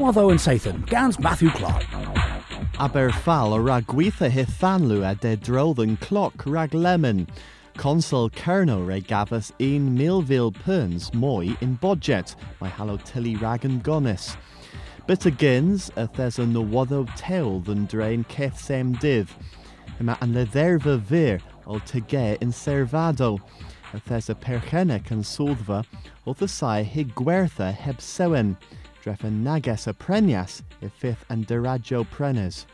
Watho and Sathan, Gans Matthew Clark. Aberfal a rag gweitha hithanlu a de drodden clock rag lemon. Consul Kerno re gavas un milvil perns moi in budget, my hallo tilly rag and gonis. But agins a thes a nawoddo tewl than drain keth sem div. Yma an ledderfa vir o tege in servado. A thes a perchenek an soldva o the sai hig gwertha heb sewen. Drefen nages a prenias i fifth and derajo prenes.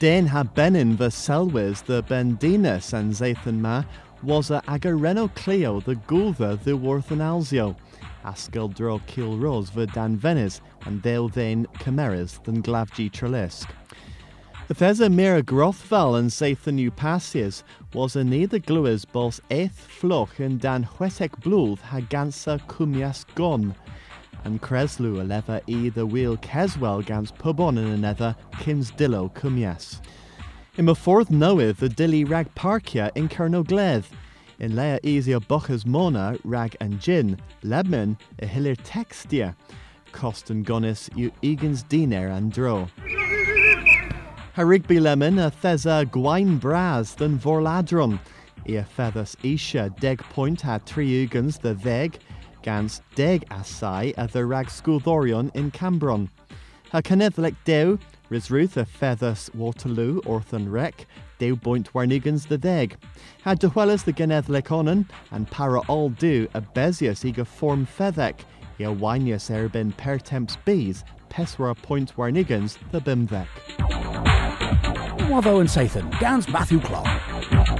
Den ha benin the selwys the bendinus and zathan ma was a agareno Cleo the gulva the worth an alzio. Askel dro kil ros the dan venis and dale then cameras than glavgi trelisk. The Thesa Mira Grothval and Zathan Upasias was a neither glues bos eth floch and dan huetek blulth hagansa cumias gon and Creslu a lever e the wheel Keswell gans pubon in another Kims Dillo cumias. In the fourth knoweth the dilly rag parkia in Kernogleth. In Lea easier bochas mona, rag and gin, lebman a hilir textia. Cost and gonis u egans diner and dro. Harigby lemon a thesa gwain bras than vorladron. Ia feathers isha deg point ha triugans the veg, gans deg asai a the rag sculdorion in Cambron. Ha canethlec dew, Risruth a feathers Waterloo, Orthon Rec, dew boint warnigans the deg. Ha dehwellas the genethlec onan, and para all do a bezius ega form feathec, ia winius erben per temps bees, peswara point warnigans the bimvec. Watho and Sathan, Gans Matthew Clark.